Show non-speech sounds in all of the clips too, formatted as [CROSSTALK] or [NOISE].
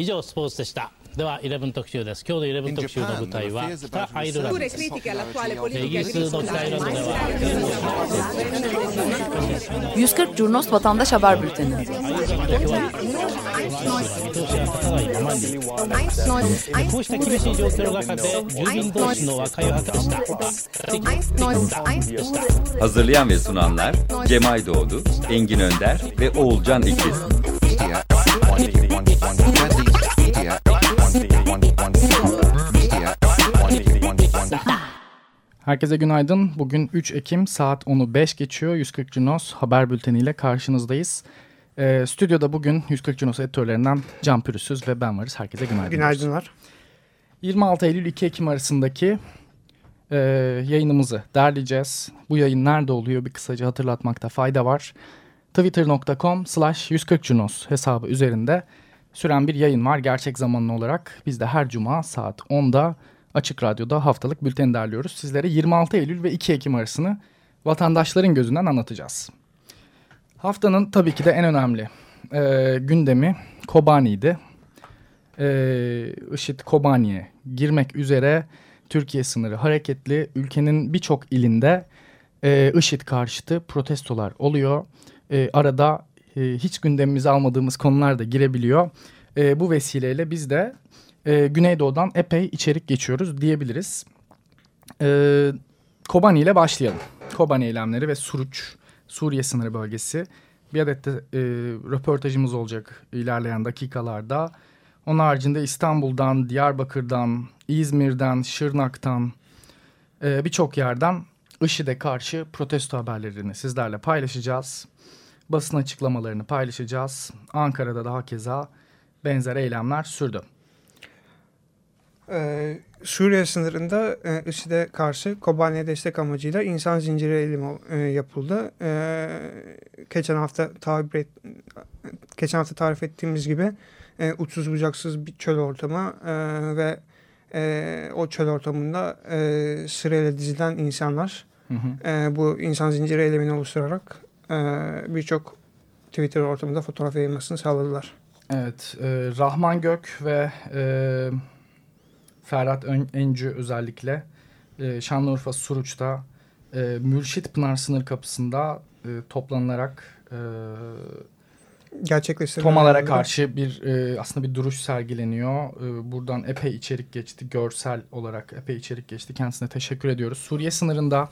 以上スポーツでしたでは11特集です今日の11特集の舞台は北アイルランドですイギリスの北アイルランドでは140 Curnos Vatandaş Haber Bülteni Hazırlayan ve sunanlar Cemay Doğdu, Engin Önder ve Oğulcan İkiz. Herkese günaydın. Bugün 3 Ekim saat 10'u 5 geçiyor. 140 Cunos haber bülteniyle karşınızdayız. Ee, stüdyoda bugün 140 Cunos editörlerinden Can Pürüzsüz ve ben varız. Herkese günaydın. Günaydınlar. 26 Eylül 2 Ekim arasındaki e, yayınımızı derleyeceğiz. Bu yayın nerede oluyor bir kısaca hatırlatmakta fayda var. Twitter.com slash 140 Cunos hesabı üzerinde süren bir yayın var gerçek zamanlı olarak. Biz de her cuma saat 10'da Açık Radyo'da haftalık bülten derliyoruz. Sizlere 26 Eylül ve 2 Ekim arasını vatandaşların gözünden anlatacağız. Haftanın tabii ki de en önemli e, gündemi Kobani'ydi. E, IŞİD Kobani'ye girmek üzere Türkiye sınırı hareketli. Ülkenin birçok ilinde e, IŞİD karşıtı protestolar oluyor. E, arada e, hiç gündemimize almadığımız konular da girebiliyor. E, bu vesileyle biz de e, Güneydoğu'dan epey içerik geçiyoruz diyebiliriz. E, Kobani ile başlayalım. Kobani eylemleri ve Suruç, Suriye sınırı bölgesi. Bir adet de e, röportajımız olacak ilerleyen dakikalarda. Onun haricinde İstanbul'dan, Diyarbakır'dan, İzmir'den, Şırnak'tan e, birçok yerden IŞİD'e karşı protesto haberlerini sizlerle paylaşacağız. Basın açıklamalarını paylaşacağız. Ankara'da daha keza benzer eylemler sürdü. Ee, Suriye sınırında e, IŞİD'e karşı Kobani'ye destek amacıyla insan zinciri eylemi e, yapıldı. E, geçen hafta tabir et, geçen hafta tarif ettiğimiz gibi e, uçsuz bucaksız bir çöl ortamı e, ve e, o çöl ortamında e, sırayla dizilen insanlar hı hı. E, bu insan zinciri eylemini oluşturarak e, birçok Twitter ortamında fotoğraf yayılmasını sağladılar. Evet, e, Rahman Gök ve e, Ferhat Encü özellikle e, Şanlıurfa Suruç'ta e, Mürşit Pınar sınır kapısında e, toplanılarak e, gerçekleştirilen Tomalara karşı bir e, aslında bir duruş sergileniyor. E, buradan epey içerik geçti. Görsel olarak epey içerik geçti. Kendisine teşekkür ediyoruz. Suriye sınırında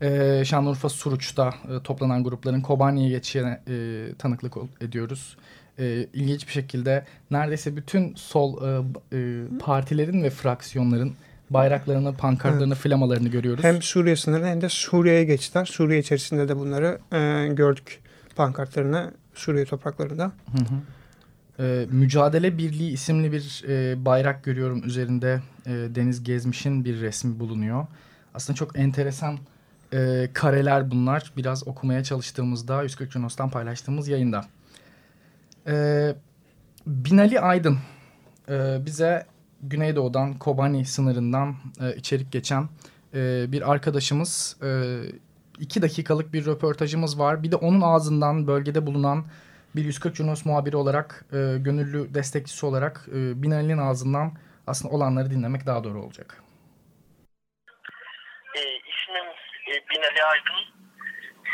e, Şanlıurfa Suruç'ta e, toplanan grupların Kobani'ye geçişine e, tanıklık ediyoruz e, ilginç bir şekilde neredeyse bütün sol e, e, partilerin ve fraksiyonların bayraklarını, pankartlarını, evet. flamalarını görüyoruz. Hem Suriye sınırına hem de Suriye'ye geçtiler. Suriye içerisinde de bunları e, gördük pankartlarını Suriye topraklarında. Hı hı. E, Mücadele Birliği isimli bir e, bayrak görüyorum üzerinde e, Deniz Gezmiş'in bir resmi bulunuyor. Aslında çok enteresan e, kareler bunlar. Biraz okumaya çalıştığımızda 140 Junos'tan paylaştığımız yayında. Ee, Binali Aydın e, bize Güneydoğu'dan Kobani sınırından e, içerik geçen e, bir arkadaşımız. E, iki dakikalık bir röportajımız var. Bir de onun ağzından bölgede bulunan bir 140 Junos muhabiri olarak, e, gönüllü destekçisi olarak e, Binali'nin ağzından aslında olanları dinlemek daha doğru olacak. E, ismim e, Binali Aydın.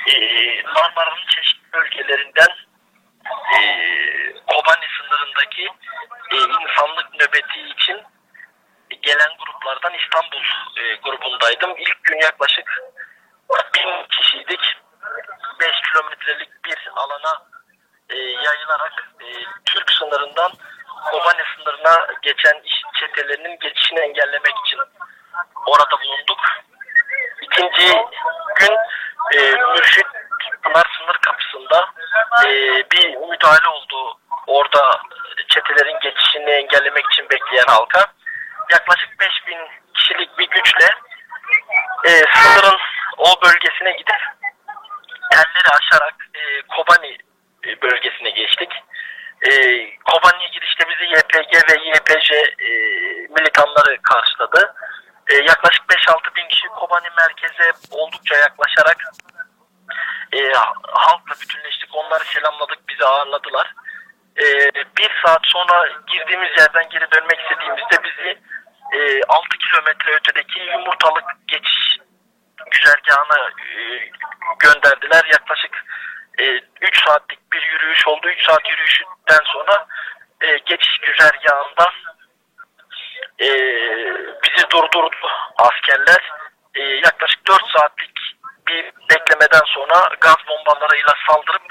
E, Marmara'nın çeşitli bölgelerinden e, Kobani sınırındaki insanlık nöbeti için gelen gruplardan İstanbul e, grubundaydım. İlk gün yaklaşık bin kişiydik. 5 kilometrelik bir alana e, yayılarak e, Türk sınırından Kobani sınırına geçen çetelerinin geçişini engellemek için orada bulunduk. İkinci gün e, Mürşit Pınar sınır kapısında e, bir müdahale oldu. Orada çetelerin geçişini engellemek için bekleyen halka. Yaklaşık 5000 kişilik bir güçle e, sınırın o bölgesine gidip telleri aşarak e, Kobani e, bölgesine geçtik. E, Kobani'ye girişte bizi YPG ve YPJ e, militanları karşıladı. E, yaklaşık 5-6 bin kişi Kobani merkeze oldukça yaklaşarak e, halkla bütünleştik. Onları selamladık, bizi ağırladılar. E, bir saat sonra girdiğimiz yerden geri dönmek istediğimizde bizi e, 6 kilometre ötedeki yumurtalık geçiş güzergahına e, gönderdiler. Yaklaşık e, 3 saatlik bir yürüyüş oldu. 3 saat yürüyüşten sonra e, geçiş güzergahında e, bizi durdurdu askerler. E, yaklaşık 4 saatlik bir beklemeden sonra gaz bombalarıyla saldırıp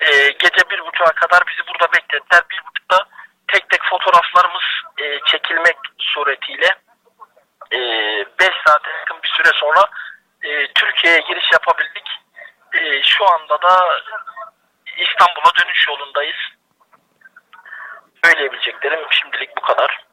e, gece bir buçuğa kadar bizi burada beklediler. Bir buçukta tek tek fotoğraflarımız e, çekilmek suretiyle e, beş saate yakın bir süre sonra e, Türkiye'ye giriş yapabildik. E, şu anda da İstanbul'a dönüş yolundayız. Söyleyebileceklerim şimdilik bu kadar.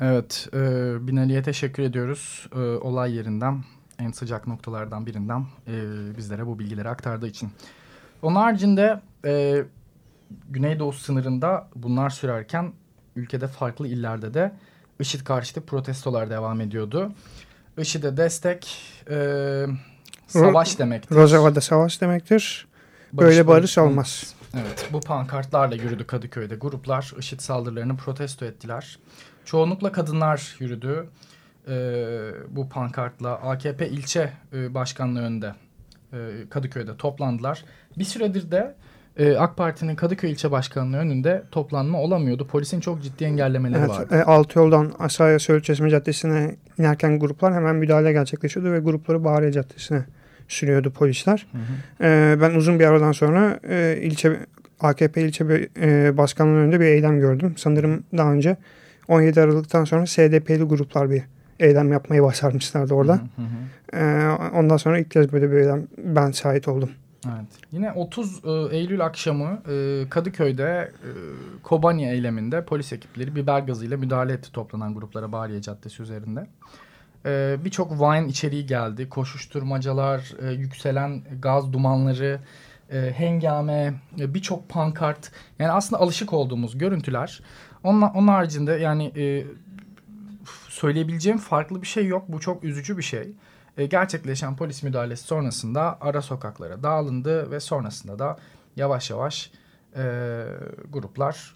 Evet, e, Binali'ye teşekkür ediyoruz. E, olay yerinden, en sıcak noktalardan birinden e, bizlere bu bilgileri aktardığı için. Onun haricinde e, Güneydoğu sınırında bunlar sürerken ülkede farklı illerde de IŞİD karşıtı protestolar devam ediyordu. IŞİD'e destek e, savaş demektir. Rojava'da savaş demektir. Barış Böyle barış, barış olmaz. Evet bu pankartlarla yürüdü Kadıköy'de gruplar IŞİD saldırılarını protesto ettiler. Çoğunlukla kadınlar yürüdü. Ee, bu pankartla AKP ilçe e, başkanlığı önünde e, Kadıköy'de toplandılar. Bir süredir de e, AK Parti'nin Kadıköy ilçe başkanlığı önünde toplanma olamıyordu. Polisin çok ciddi engellemeleri evet, vardı. E, altı yoldan aşağıya Söğüt Çeşme Caddesi'ne inerken gruplar hemen müdahale gerçekleşiyordu ve grupları Bahariye Caddesi'ne sürüyordu polisler. Hı hı. E, ben uzun bir aradan sonra e, ilçe AKP ilçe e, başkanlığı önünde bir eylem gördüm. Sanırım daha önce 17 Aralık'tan sonra SDP'li gruplar bir eylem yapmayı başarmışlardı orada. Hı hı. Ee, ondan sonra ilk kez böyle bir eylem ben şahit oldum. Evet. Yine 30 e, Eylül akşamı e, Kadıköy'de e, Kobani eyleminde polis ekipleri biber gazıyla müdahale etti toplanan gruplara Bariye Caddesi üzerinde. Birçok wine içeriği geldi. Koşuşturmacalar, yükselen gaz dumanları, hengame, birçok pankart. Yani aslında alışık olduğumuz görüntüler. Onun, onun haricinde yani e, söyleyebileceğim farklı bir şey yok. Bu çok üzücü bir şey. E, gerçekleşen polis müdahalesi sonrasında ara sokaklara dağılındı ve sonrasında da yavaş yavaş e, gruplar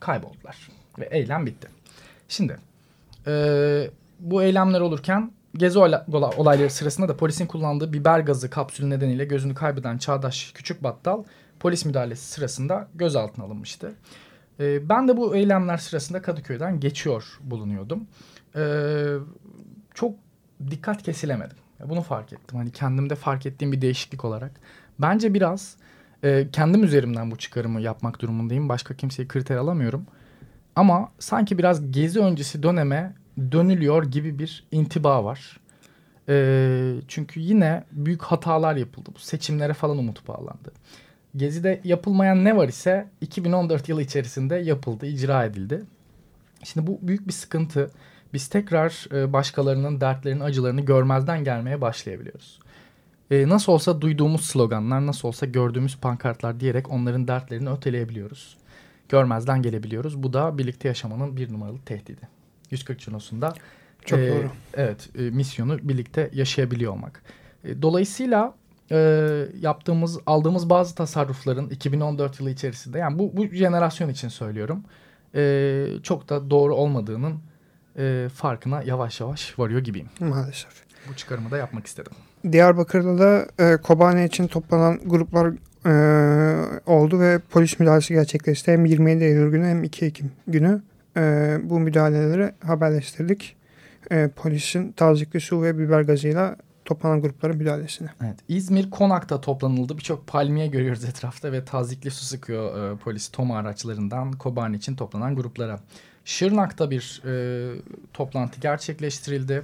kayboldular. Ve eylem bitti. Şimdi e, bu eylemler olurken gezi olayları sırasında da polisin kullandığı biber gazı kapsülü nedeniyle gözünü kaybeden Çağdaş Küçük Battal polis müdahalesi sırasında gözaltına alınmıştı. E, ben de bu eylemler sırasında Kadıköy'den geçiyor bulunuyordum. E, çok dikkat kesilemedim. Bunu fark ettim. Hani kendimde fark ettiğim bir değişiklik olarak. Bence biraz e, kendim üzerimden bu çıkarımı yapmak durumundayım. Başka kimseyi kriter alamıyorum. Ama sanki biraz gezi öncesi döneme dönülüyor gibi bir intiba var. E, çünkü yine büyük hatalar yapıldı. Bu seçimlere falan umut bağlandı. Gezi'de yapılmayan ne var ise 2014 yılı içerisinde yapıldı, icra edildi. Şimdi bu büyük bir sıkıntı. Biz tekrar e, başkalarının dertlerini, acılarını görmezden gelmeye başlayabiliyoruz. E, nasıl olsa duyduğumuz sloganlar, nasıl olsa gördüğümüz pankartlar diyerek onların dertlerini öteleyebiliyoruz. Görmezden gelebiliyoruz. Bu da birlikte yaşamanın bir numaralı tehdidi. 140 Cunos'unda çok e, doğru. Evet, e, misyonu birlikte yaşayabiliyor olmak. E, dolayısıyla e, yaptığımız, aldığımız bazı tasarrufların 2014 yılı içerisinde yani bu, bu jenerasyon için söylüyorum. E, çok da doğru olmadığının e, farkına yavaş yavaş varıyor gibiyim. Maalesef. Bu çıkarımı da yapmak istedim. Diyarbakır'da da e, Kobane için toplanan gruplar e, oldu ve polis müdahalesi gerçekleşti. Hem 27 Eylül günü hem 2 Ekim günü e, bu müdahaleleri haberleştirdik. E, polisin tazikli su ve biber gazıyla toplanan grupların müdahalesine. Evet. İzmir Konak'ta toplanıldı. Birçok palmiye görüyoruz etrafta ve tazikli su sıkıyor e, polis TOMA araçlarından Kobani için toplanan gruplara. Şırnak'ta bir e, toplantı gerçekleştirildi.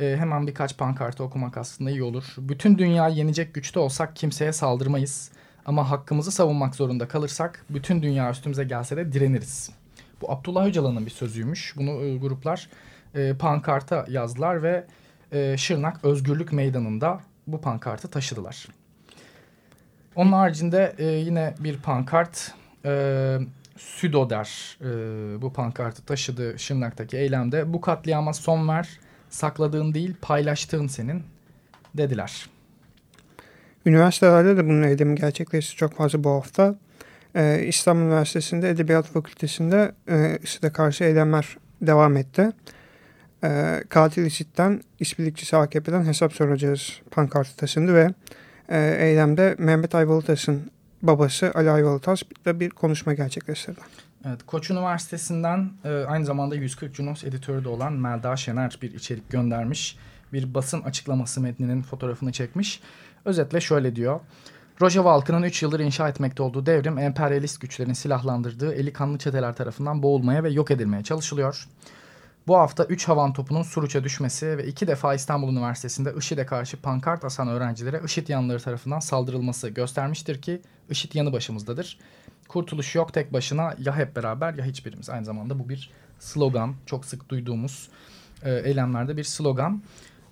E, hemen birkaç pankartı okumak aslında iyi olur. Bütün dünya yenecek güçte olsak kimseye saldırmayız. Ama hakkımızı savunmak zorunda kalırsak bütün dünya üstümüze gelse de direniriz. Bu Abdullah Öcalan'ın bir sözüymüş. Bunu e, gruplar e, pankarta yazdılar ve e, Şırnak Özgürlük Meydanı'nda bu pankartı taşıdılar. Onun haricinde e, yine bir pankart e, Südoder e, bu pankartı taşıdı Şırnak'taki eylemde. Bu katliama son ver, sakladığın değil paylaştığın senin dediler. Üniversitelerde de bunun eylemi gerçekleşti çok fazla bu hafta. Ee, İstanbul Üniversitesi'nde Edebiyat Fakültesi'nde e, IŞİD'e karşı eylemler devam etti. Ee, katil IŞİD'den, işbirlikçisi AKP'den hesap soracağız pankartı taşındı ve e, eylemde Mehmet Ayvalıtaş'ın babası Ali Ayvalıtaş da bir konuşma gerçekleştirdi. Evet, Koç Üniversitesi'nden e, aynı zamanda 140 Junos editörü de olan Melda Şener bir içerik göndermiş. Bir basın açıklaması metninin fotoğrafını çekmiş. Özetle şöyle diyor. Rojava halkının 3 yıldır inşa etmekte olduğu devrim emperyalist güçlerin silahlandırdığı eli kanlı çeteler tarafından boğulmaya ve yok edilmeye çalışılıyor. Bu hafta 3 havan topunun Suruç'a düşmesi ve 2 defa İstanbul Üniversitesi'nde IŞİD'e karşı pankart asan öğrencilere IŞİD yanları tarafından saldırılması göstermiştir ki IŞİD yanı başımızdadır. Kurtuluş yok tek başına ya hep beraber ya hiçbirimiz. Aynı zamanda bu bir slogan. Çok sık duyduğumuz e, eylemlerde bir slogan.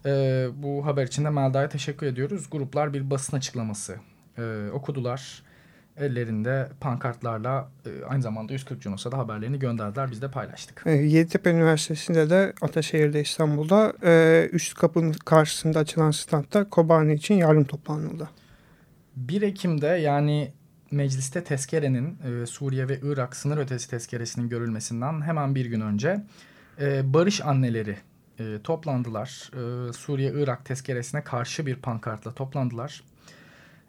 E, bu haber için de Melda'ya teşekkür ediyoruz. Gruplar bir basın açıklaması e, okudular. Ellerinde pankartlarla e, aynı zamanda 140 Junos'a da haberlerini gönderdiler. Biz de paylaştık. E, Yeditepe Üniversitesi'nde de Ataşehir'de İstanbul'da e, üst kapının karşısında açılan standta Kobani için yardım toplanıldı. 1 Ekim'de yani mecliste tezkerenin Suriye ve Irak sınır ötesi tezkeresinin görülmesinden hemen bir gün önce barış anneleri toplandılar. Suriye-Irak tezkeresine karşı bir pankartla toplandılar.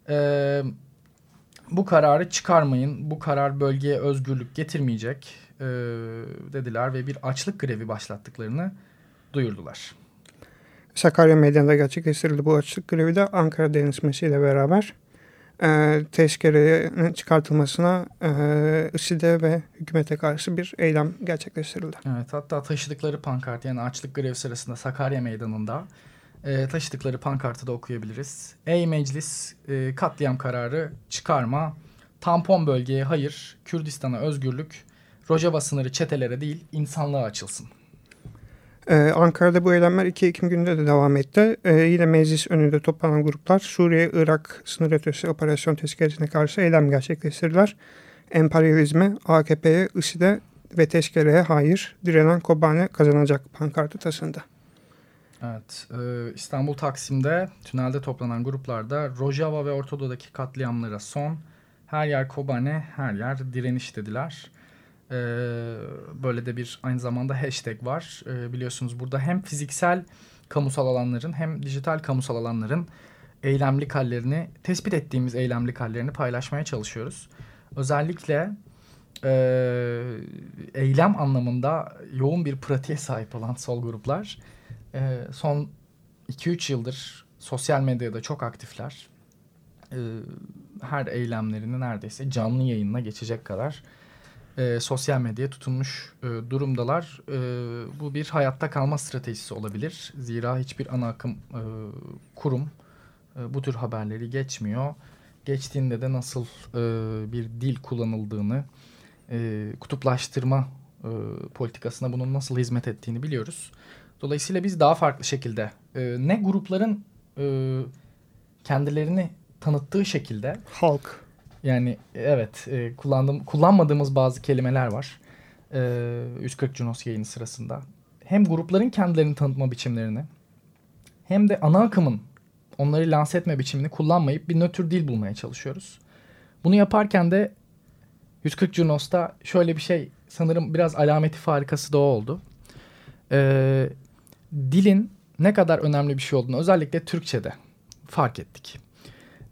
E, bu kararı çıkarmayın, bu karar bölgeye özgürlük getirmeyecek e, dediler ve bir açlık grevi başlattıklarını duyurdular. Sakarya Meydanı'nda gerçekleştirildi bu açlık grevi de Ankara denizmesiyle beraber e, tezkerenin çıkartılmasına e, IŞİD'e ve hükümete karşı bir eylem gerçekleştirildi. Evet hatta taşıdıkları pankart yani açlık grevi sırasında Sakarya Meydanı'nda e, taşıdıkları pankartı da okuyabiliriz. Ey meclis e, katliam kararı çıkarma, tampon bölgeye hayır, Kürdistan'a özgürlük, Rojava sınırı çetelere değil insanlığa açılsın. Ee, Ankara'da bu eylemler 2 Ekim gününde de devam etti. Ee, yine meclis önünde toplanan gruplar Suriye-Irak sınır ötesi operasyon tezkeresine karşı eylem gerçekleştirdiler. Emperyalizme, AKP'ye, IŞİD'e ve tezkereye hayır direnen Kobane kazanacak pankartı taşındı. Evet, e, İstanbul Taksim'de tünelde toplanan gruplarda Rojava ve Ortadoğu'daki katliamlara son, her yer Kobane, her yer direniş dediler. E, böyle de bir aynı zamanda hashtag var. E, biliyorsunuz burada hem fiziksel kamusal alanların hem dijital kamusal alanların eylemlik hallerini, tespit ettiğimiz eylemlik hallerini paylaşmaya çalışıyoruz. Özellikle e, eylem anlamında yoğun bir pratiğe sahip olan sol gruplar e, son 2-3 yıldır sosyal medyada çok aktifler. E, her eylemlerini neredeyse canlı yayınına geçecek kadar e, sosyal medyaya tutunmuş e, durumdalar. E, bu bir hayatta kalma stratejisi olabilir. Zira hiçbir ana akım e, kurum e, bu tür haberleri geçmiyor. Geçtiğinde de nasıl e, bir dil kullanıldığını, e, kutuplaştırma e, politikasına bunun nasıl hizmet ettiğini biliyoruz. Dolayısıyla biz daha farklı şekilde e, ne grupların e, kendilerini tanıttığı şekilde halk yani evet e, kullandığım kullanmadığımız bazı kelimeler var. E, 140 Junos yayını sırasında. Hem grupların kendilerini tanıtma biçimlerini hem de ana akımın onları lanse etme biçimini kullanmayıp bir nötr dil bulmaya çalışıyoruz. Bunu yaparken de 140 Junos'ta şöyle bir şey sanırım biraz alameti farikası da oldu. Ee, dilin ne kadar önemli bir şey olduğunu özellikle Türkçe'de fark ettik.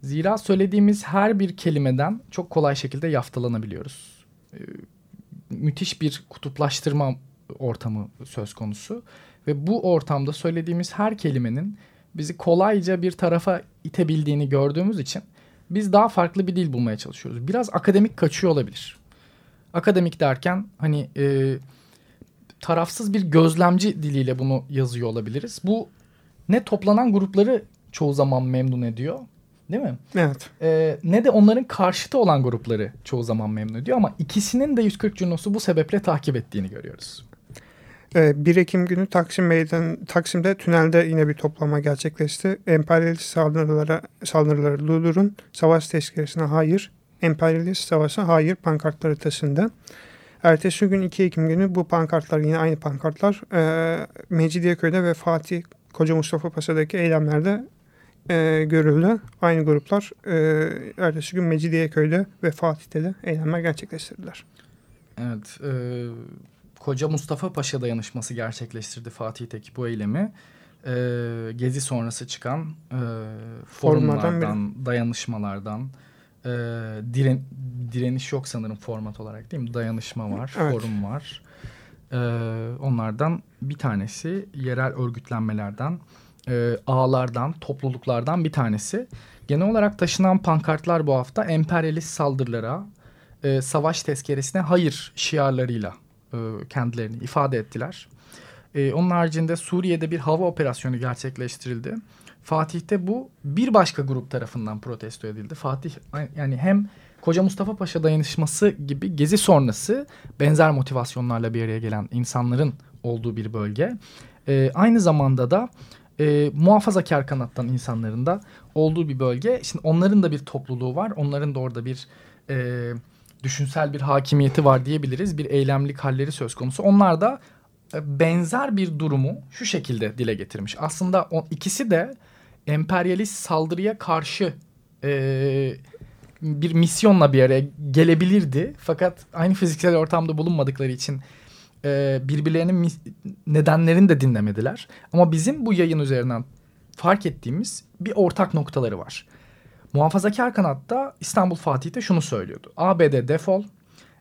Zira söylediğimiz her bir kelimeden çok kolay şekilde yaftalanabiliyoruz. Ee, müthiş bir kutuplaştırma ortamı söz konusu. Ve bu ortamda söylediğimiz her kelimenin bizi kolayca bir tarafa itebildiğini gördüğümüz için biz daha farklı bir dil bulmaya çalışıyoruz. Biraz akademik kaçıyor olabilir. Akademik derken hani e, tarafsız bir gözlemci diliyle bunu yazıyor olabiliriz. Bu ne toplanan grupları çoğu zaman memnun ediyor Değil mi? Evet. Ee, ne de onların karşıtı olan grupları çoğu zaman memnun ediyor ama ikisinin de 140 Junos'u bu sebeple takip ettiğini görüyoruz. 1 ee, Ekim günü Taksim Meydan, Taksim'de tünelde yine bir toplama gerçekleşti. Emperyalist saldırılara, saldırıları durdurun, savaş tezkeresine hayır, emperyalist savaşa hayır pankartları taşındı. Ertesi gün 2 Ekim günü bu pankartlar yine aynı pankartlar e, Mecidiyeköy'de ve Fatih Koca Mustafa Paşa'daki eylemlerde e, görüldü. Aynı gruplar e, ertesi gün Mecidiyeköy'de ve Fatih'te de eylemler gerçekleştirdiler. Evet, e, Koca Mustafa Paşa dayanışması gerçekleştirdi Fatih'teki bu eylemi. E, gezi sonrası çıkan e, forumlardan, dayanışmalardan, e, diren, direniş yok sanırım format olarak değil mi? Dayanışma var, evet. forum var. E, onlardan bir tanesi yerel örgütlenmelerden, e, ağlardan, topluluklardan bir tanesi. Genel olarak taşınan pankartlar bu hafta emperyalist saldırılara, e, savaş tezkeresine hayır şiarlarıyla e, kendilerini ifade ettiler. E, onun haricinde Suriye'de bir hava operasyonu gerçekleştirildi. Fatih'te bu bir başka grup tarafından protesto edildi. Fatih yani hem Koca Mustafa Paşa dayanışması gibi gezi sonrası benzer motivasyonlarla bir araya gelen insanların olduğu bir bölge. E, aynı zamanda da e, muhafazakar kanattan insanların da olduğu bir bölge. Şimdi onların da bir topluluğu var. Onların da orada bir e, düşünsel bir hakimiyeti var diyebiliriz. Bir eylemlik halleri söz konusu. Onlar da e, benzer bir durumu şu şekilde dile getirmiş. Aslında o, ikisi de emperyalist saldırıya karşı e, bir misyonla bir araya gelebilirdi. Fakat aynı fiziksel ortamda bulunmadıkları için e, birbirlerinin nedenlerini de dinlemediler. Ama bizim bu yayın üzerinden fark ettiğimiz bir ortak noktaları var. Muhafazakar kanatta İstanbul Fatih de şunu söylüyordu. ABD defol,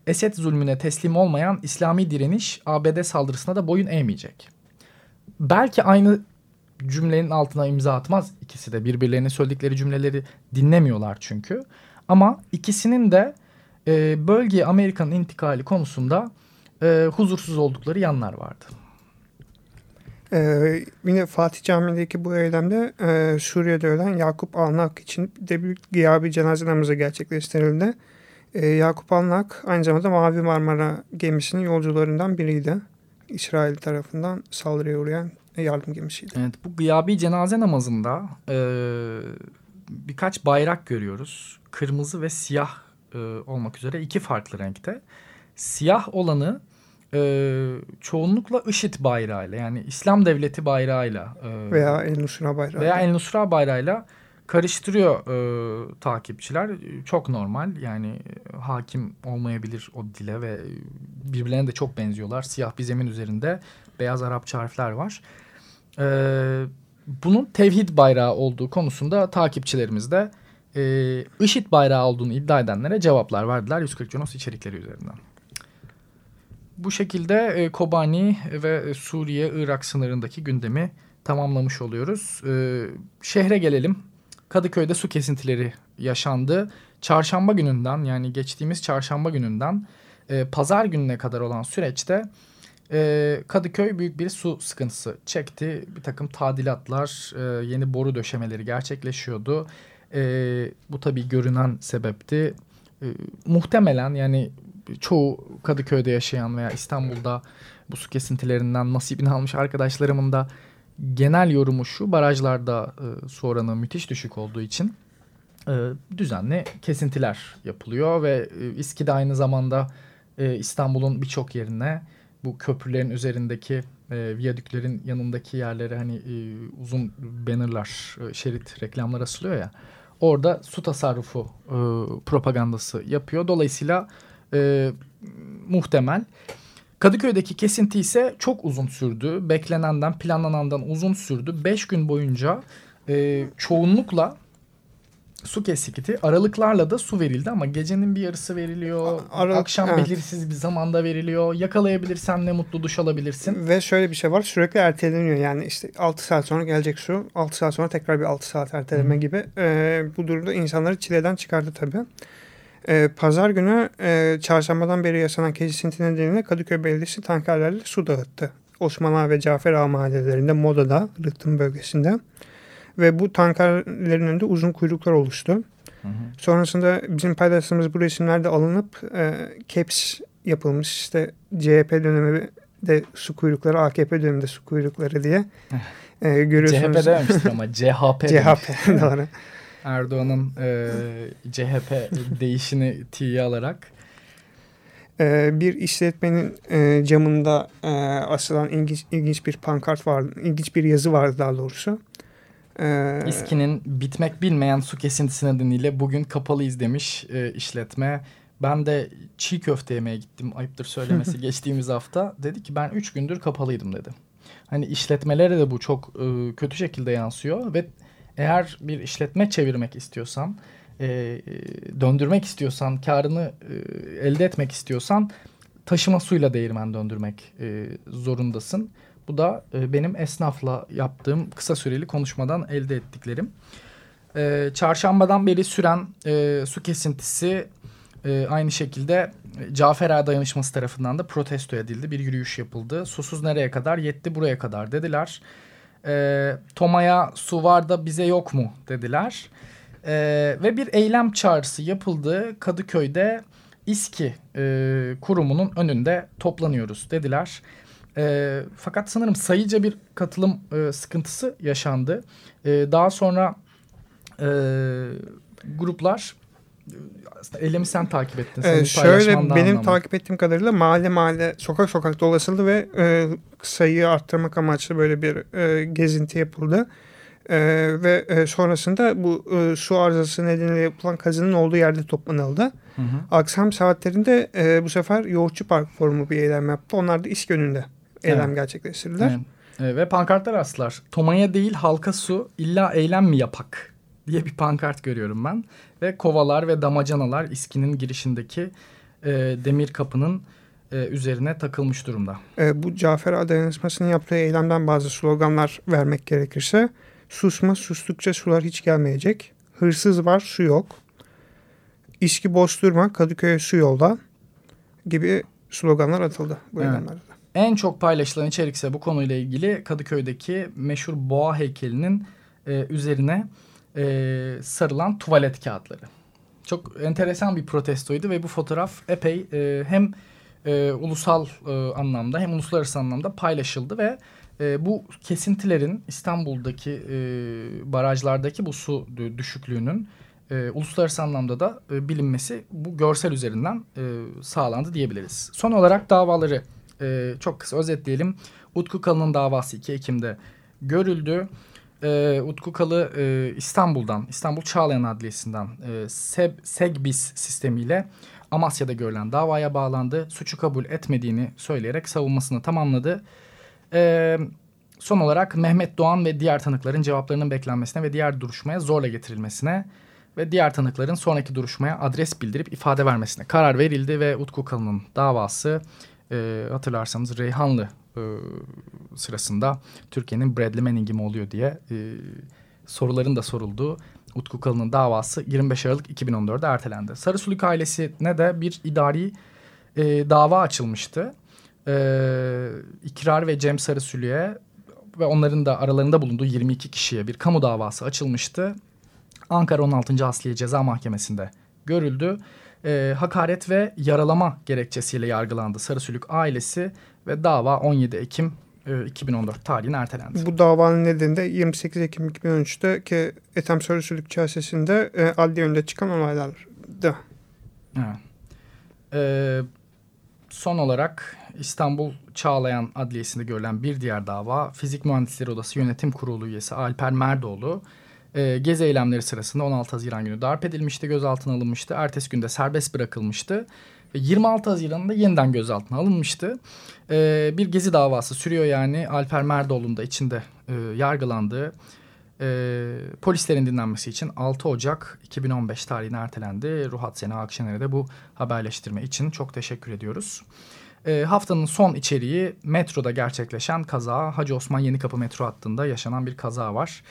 Esed zulmüne teslim olmayan İslami direniş ABD saldırısına da boyun eğmeyecek. Belki aynı cümlenin altına imza atmaz ikisi de. Birbirlerinin söyledikleri cümleleri dinlemiyorlar çünkü. Ama ikisinin de e, bölgeye Amerika'nın intikali konusunda e, huzursuz oldukları yanlar vardı. Ee, yine Fatih Camii'ndeki bu eylemde e, Suriye'de ölen Yakup Alnak için de bir gıyabi cenaze namazı gerçekleştirildi. E, Yakup Alnak aynı zamanda Mavi Marmara gemisinin yolcularından biriydi. İsrail tarafından saldırıya uğrayan yardım gemisiydi. Evet bu gıyabi cenaze namazında e, birkaç bayrak görüyoruz. Kırmızı ve siyah e, olmak üzere iki farklı renkte. Siyah olanı e, çoğunlukla IŞİD bayrağıyla yani İslam Devleti bayrağıyla e, veya El Nusra bayrağıyla veya El Nusra bayrağıyla karıştırıyor e, takipçiler. Çok normal yani hakim olmayabilir o dile ve birbirlerine de çok benziyorlar. Siyah bir zemin üzerinde beyaz Arapça harfler var. E, bunun tevhid bayrağı olduğu konusunda takipçilerimiz de e, IŞİD bayrağı olduğunu iddia edenlere cevaplar verdiler 140 Cunos içerikleri üzerinden. Bu şekilde e, Kobani ve Suriye, Irak sınırındaki gündemi tamamlamış oluyoruz. E, şehre gelelim. Kadıköy'de su kesintileri yaşandı. Çarşamba gününden yani geçtiğimiz çarşamba gününden e, pazar gününe kadar olan süreçte e, Kadıköy büyük bir su sıkıntısı çekti. Bir takım tadilatlar, e, yeni boru döşemeleri gerçekleşiyordu. E, bu tabii görünen sebepti. E, muhtemelen yani çoğu Kadıköy'de yaşayan veya İstanbul'da bu su kesintilerinden nasibini almış arkadaşlarımın da genel yorumu şu barajlarda e, su oranı müthiş düşük olduğu için e, düzenli kesintiler yapılıyor ve e, İSKİ'de aynı zamanda e, İstanbul'un birçok yerine bu köprülerin üzerindeki e, viyadüklerin yanındaki yerlere hani e, uzun bannerlar, e, şerit reklamlar asılıyor ya. Orada su tasarrufu e, propagandası yapıyor. Dolayısıyla e, muhtemel. Kadıköy'deki kesinti ise çok uzun sürdü. Beklenenden, planlanandan uzun sürdü. Beş gün boyunca e, çoğunlukla su kesikti. Aralıklarla da su verildi ama gecenin bir yarısı veriliyor. Aralık, akşam evet. belirsiz bir zamanda veriliyor. Yakalayabilirsen ne mutlu duş alabilirsin. Ve şöyle bir şey var sürekli erteleniyor. Yani işte 6 saat sonra gelecek su. 6 saat sonra tekrar bir 6 saat erteleme Hı. gibi. Ee, bu durumda insanları çileden çıkardı tabii. Ee, pazar günü e, çarşambadan beri yaşanan kesinti nedeniyle Kadıköy Belediyesi tankerlerle su dağıttı. Osman Ağa ve Cafer Ağa mahallelerinde Moda'da, Rıhtım bölgesinde. Ve bu tankerlerin önünde uzun kuyruklar oluştu. Hı hı. Sonrasında bizim paylaştığımız bu resimler de alınıp e, caps yapılmış. İşte CHP dönemi de su kuyrukları, AKP döneminde su kuyrukları diye e, [LAUGHS] görüyorsunuz. CHP dememiştir ama [LAUGHS] CHP. CHP [LAUGHS] doğru. Erdoğan'ın e, CHP değişini tiye alarak. E, bir işletmenin e, camında e, asılan ilginç, ilginç bir pankart vardı, ilginç bir yazı vardı daha doğrusu. Ee, İSKİ'nin bitmek bilmeyen su kesintisi nedeniyle bugün kapalıyız demiş e, işletme. Ben de çiğ köfte yemeye gittim ayıptır söylemesi [LAUGHS] geçtiğimiz hafta. Dedi ki ben üç gündür kapalıydım dedi. Hani işletmelere de bu çok e, kötü şekilde yansıyor ve eğer bir işletme çevirmek istiyorsan, e, döndürmek istiyorsan, karını e, elde etmek istiyorsan taşıma suyla değirmen döndürmek e, zorundasın. Bu da e, benim esnafla yaptığım kısa süreli konuşmadan elde ettiklerim. E, çarşambadan beri süren e, su kesintisi e, aynı şekilde Cafer Ağa Dayanışması tarafından da protesto edildi. Bir yürüyüş yapıldı. Susuz nereye kadar? Yetti buraya kadar dediler. E, Toma'ya su var da bize yok mu dediler. E, ve bir eylem çağrısı yapıldı. Kadıköy'de İSKİ e, kurumunun önünde toplanıyoruz dediler. E, fakat sanırım sayıca bir katılım e, sıkıntısı yaşandı. E, daha sonra e, gruplar aslında eylemi sen takip ettin. Ee, şöyle benim anlamı. takip ettiğim kadarıyla mahalle mahalle sokak sokak dolaşıldı ve e, sayıyı arttırmak amaçlı böyle bir e, gezinti yapıldı. E, ve e, sonrasında bu e, su arızası nedeniyle yapılan kazının olduğu yerde toplanıldı. Hı hı. Akşam saatlerinde e, bu sefer Yoğurtçu Park Forumu bir eylem yaptı. Onlar da İSK önünde eylem evet. gerçekleştirdiler. Evet. Ve pankartlar astılar. Tomaya değil halka su illa eylem mi yapak diye bir pankart görüyorum ben. Ve kovalar ve damacanalar İSKİ'nin girişindeki e, demir kapının e, üzerine takılmış durumda. E, bu Cafer Dayanışması'nın yaptığı eylemden bazı sloganlar vermek gerekirse susma sustukça sular hiç gelmeyecek. Hırsız var su yok. İSKİ bosturma Kadıköy'e su yolda gibi sloganlar atıldı bu evet. eylemlerde. En çok paylaşılan içerik ise bu konuyla ilgili Kadıköy'deki meşhur boğa heykelinin e, üzerine e, sarılan tuvalet kağıtları. Çok enteresan bir protestoydu ve bu fotoğraf epey e, hem e, ulusal e, anlamda hem uluslararası anlamda paylaşıldı ve e, bu kesintilerin İstanbul'daki e, barajlardaki bu su düşüklüğünün e, uluslararası anlamda da e, bilinmesi bu görsel üzerinden e, sağlandı diyebiliriz. Son olarak davaları e, çok kısa özetleyelim. Utku Kalın'ın davası 2 Ekim'de görüldü e, Utku Kalı e, İstanbul'dan, İstanbul Çağlayan Adliyesi'nden e, Seb, Segbis sistemiyle Amasya'da görülen davaya bağlandı. Suçu kabul etmediğini söyleyerek savunmasını tamamladı. E, son olarak Mehmet Doğan ve diğer tanıkların cevaplarının beklenmesine ve diğer duruşmaya zorla getirilmesine ve diğer tanıkların sonraki duruşmaya adres bildirip ifade vermesine karar verildi ve Utku Kalı'nın davası e, hatırlarsanız Reyhanlı e, sırasında Türkiye'nin Bradley Manning'i mi oluyor diye e, soruların da sorulduğu Utku Kalın'ın davası 25 Aralık 2014'de ertelendi. Sarısuluk ailesine de bir idari e, dava açılmıştı. E, İkrar ve Cem Sarısülü'ye ve onların da aralarında bulunduğu 22 kişiye bir kamu davası açılmıştı. Ankara 16. Asliye Ceza Mahkemesi'nde görüldü. E, hakaret ve yaralama gerekçesiyle yargılandı Sarısülük ailesi ve dava 17 Ekim 2014 e, tarihine ertelendi. Bu davanın nedeni de 28 Ekim 2013'te ki Ethem Sarısülük çelsesinde e, adli önde çıkan olaylardı. Evet. Ee, son olarak İstanbul Çağlayan Adliyesi'nde görülen bir diğer dava Fizik Mühendisleri Odası Yönetim Kurulu üyesi Alper Merdoğlu e, gezi eylemleri sırasında 16 Haziran günü darp edilmişti, gözaltına alınmıştı. Ertesi günde serbest bırakılmıştı. 26 Haziran'da yeniden gözaltına alınmıştı. E, bir gezi davası sürüyor yani Alper Merdoğlu'nun da içinde e, yargılandığı e, polislerin dinlenmesi için 6 Ocak 2015 tarihine ertelendi. Ruhat Sena Akşener'e de bu haberleştirme için çok teşekkür ediyoruz. E, haftanın son içeriği metroda gerçekleşen kaza. Hacı Osman Yenikapı metro hattında yaşanan bir kaza var.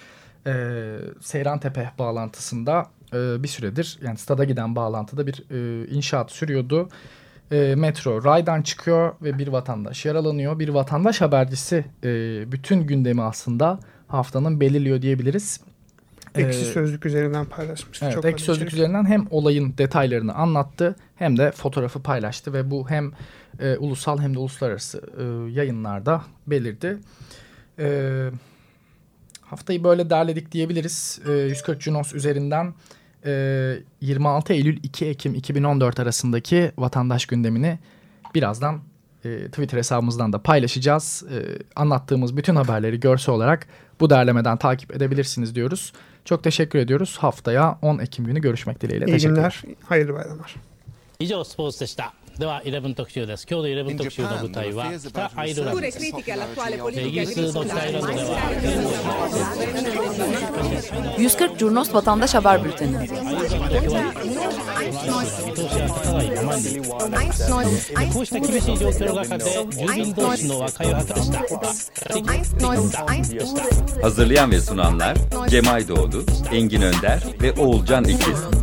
E, Seyrantepe bağlantısında e, bir süredir yani stada giden bağlantıda bir e, inşaat sürüyordu. E, metro raydan çıkıyor ve bir vatandaş yaralanıyor. Bir vatandaş habercisi e, bütün gündemi aslında haftanın belirliyor diyebiliriz. Ekşi ee, Sözlük üzerinden paylaşmıştı. Evet, Ekşi Sözlük içerik. üzerinden hem olayın detaylarını anlattı hem de fotoğrafı paylaştı ve bu hem e, ulusal hem de uluslararası e, yayınlarda belirdi. E, haftayı böyle derledik diyebiliriz. E, 140 Junos üzerinden 26 ee, Eylül 2 Ekim 2014 arasındaki vatandaş gündemini birazdan e, Twitter hesabımızdan da paylaşacağız. E, anlattığımız bütün haberleri görsel olarak bu derlemeden takip edebilirsiniz diyoruz. Çok teşekkür ediyoruz. Haftaya 10 Ekim günü görüşmek dileğiyle. İyi günler, hayırlı bayramlar. 以上スポーツでした では11特集です今日の11特集の舞台は北アイルランドですイギリスの北アイルランドでは140 Curnos Vatandaş Haber Bülteni こうした厳しい状況の中で住民同士の和解を図りました Hazırlayan ve sunanlar Cemay Doğdu, Engin Önder ve Oğulcan İkiz.